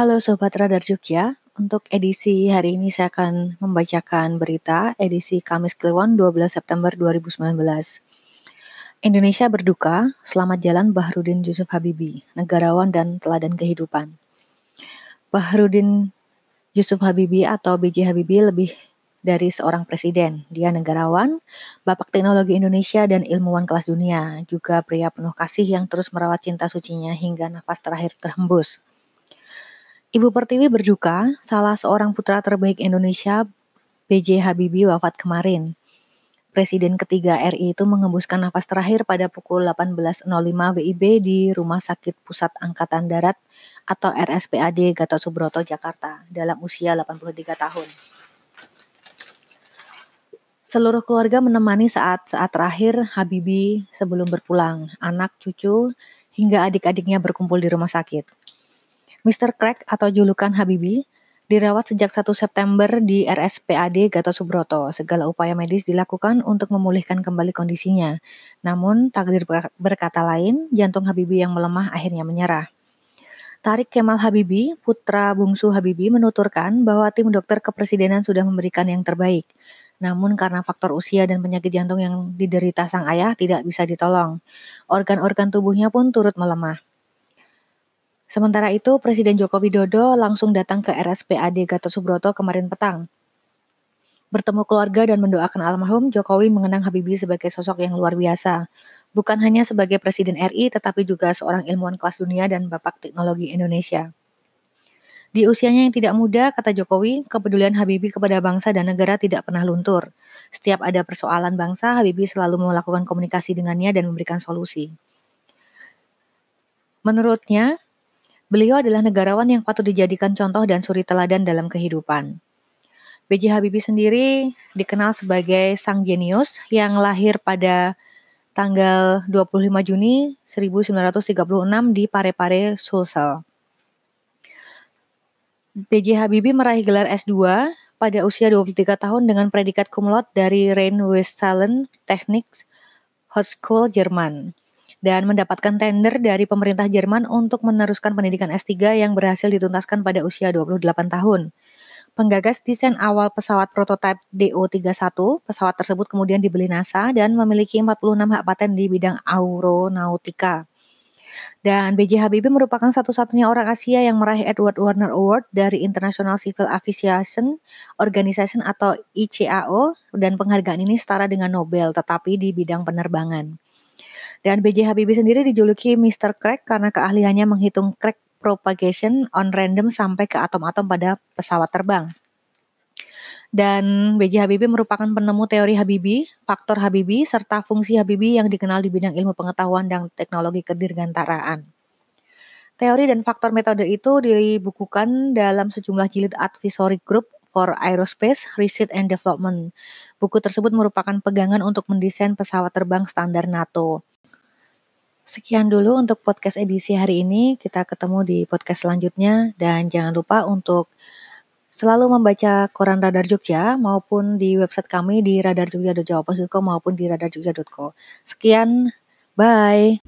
Sobat Radar Jogja, untuk edisi hari ini saya akan membacakan berita edisi Kamis Kliwon 12 September 2019. Indonesia berduka, selamat jalan Bahrudin Yusuf Habibi, negarawan dan teladan kehidupan. Bahrudin Yusuf Habibi atau B.J. Habibi lebih dari seorang presiden. Dia negarawan, bapak teknologi Indonesia dan ilmuwan kelas dunia, juga pria penuh kasih yang terus merawat cinta sucinya hingga nafas terakhir terhembus. Ibu Pertiwi berduka, salah seorang putra terbaik Indonesia, B.J. Habibie wafat kemarin. Presiden ketiga RI itu mengembuskan nafas terakhir pada pukul 18.05 WIB di Rumah Sakit Pusat Angkatan Darat atau RSPAD Gatot Subroto, Jakarta, dalam usia 83 tahun. Seluruh keluarga menemani saat-saat terakhir Habibie sebelum berpulang, anak, cucu, hingga adik-adiknya berkumpul di rumah sakit. Mr. Crack atau julukan Habibi dirawat sejak 1 September di RSPAD Gatot Subroto. Segala upaya medis dilakukan untuk memulihkan kembali kondisinya. Namun, takdir berkata lain, jantung Habibi yang melemah akhirnya menyerah. Tarik Kemal Habibi, putra bungsu Habibi, menuturkan bahwa tim dokter kepresidenan sudah memberikan yang terbaik. Namun karena faktor usia dan penyakit jantung yang diderita sang ayah tidak bisa ditolong. Organ-organ tubuhnya pun turut melemah. Sementara itu, Presiden Joko Widodo langsung datang ke RSPAD Gatot Subroto kemarin petang. Bertemu keluarga dan mendoakan almarhum, Jokowi mengenang Habibie sebagai sosok yang luar biasa. Bukan hanya sebagai Presiden RI, tetapi juga seorang ilmuwan kelas dunia dan bapak teknologi Indonesia. Di usianya yang tidak muda, kata Jokowi, kepedulian Habibie kepada bangsa dan negara tidak pernah luntur. Setiap ada persoalan bangsa, Habibie selalu melakukan komunikasi dengannya dan memberikan solusi. Menurutnya, Beliau adalah negarawan yang patut dijadikan contoh dan suri teladan dalam kehidupan. B.J. Habibie sendiri dikenal sebagai sang jenius yang lahir pada tanggal 25 Juni 1936 di Parepare, Sulsel. B.J. Habibie meraih gelar S2 pada usia 23 tahun dengan predikat cum laude dari Rhein-Westphalen Technics Hochschule Jerman dan mendapatkan tender dari pemerintah Jerman untuk meneruskan pendidikan S3 yang berhasil dituntaskan pada usia 28 tahun. Penggagas desain awal pesawat prototipe DO-31, pesawat tersebut kemudian dibeli NASA dan memiliki 46 hak paten di bidang aeronautika. Dan B.J. Habibie merupakan satu-satunya orang Asia yang meraih Edward Warner Award dari International Civil Aviation Organization atau ICAO dan penghargaan ini setara dengan Nobel tetapi di bidang penerbangan. Dan B.J. Habibie sendiri dijuluki Mr. Crack karena keahliannya menghitung crack propagation on random sampai ke atom-atom pada pesawat terbang. Dan B.J. Habibie merupakan penemu teori Habibie, faktor Habibie, serta fungsi Habibie yang dikenal di bidang ilmu pengetahuan dan teknologi kedirgantaraan. Teori dan faktor metode itu dibukukan dalam sejumlah jilid advisory group for Aerospace Research and Development. Buku tersebut merupakan pegangan untuk mendesain pesawat terbang standar NATO. Sekian dulu untuk podcast edisi hari ini. Kita ketemu di podcast selanjutnya dan jangan lupa untuk selalu membaca koran Radar Jogja maupun di website kami di radarjogja.jawapos.com maupun di radarjogja.co. Sekian, bye.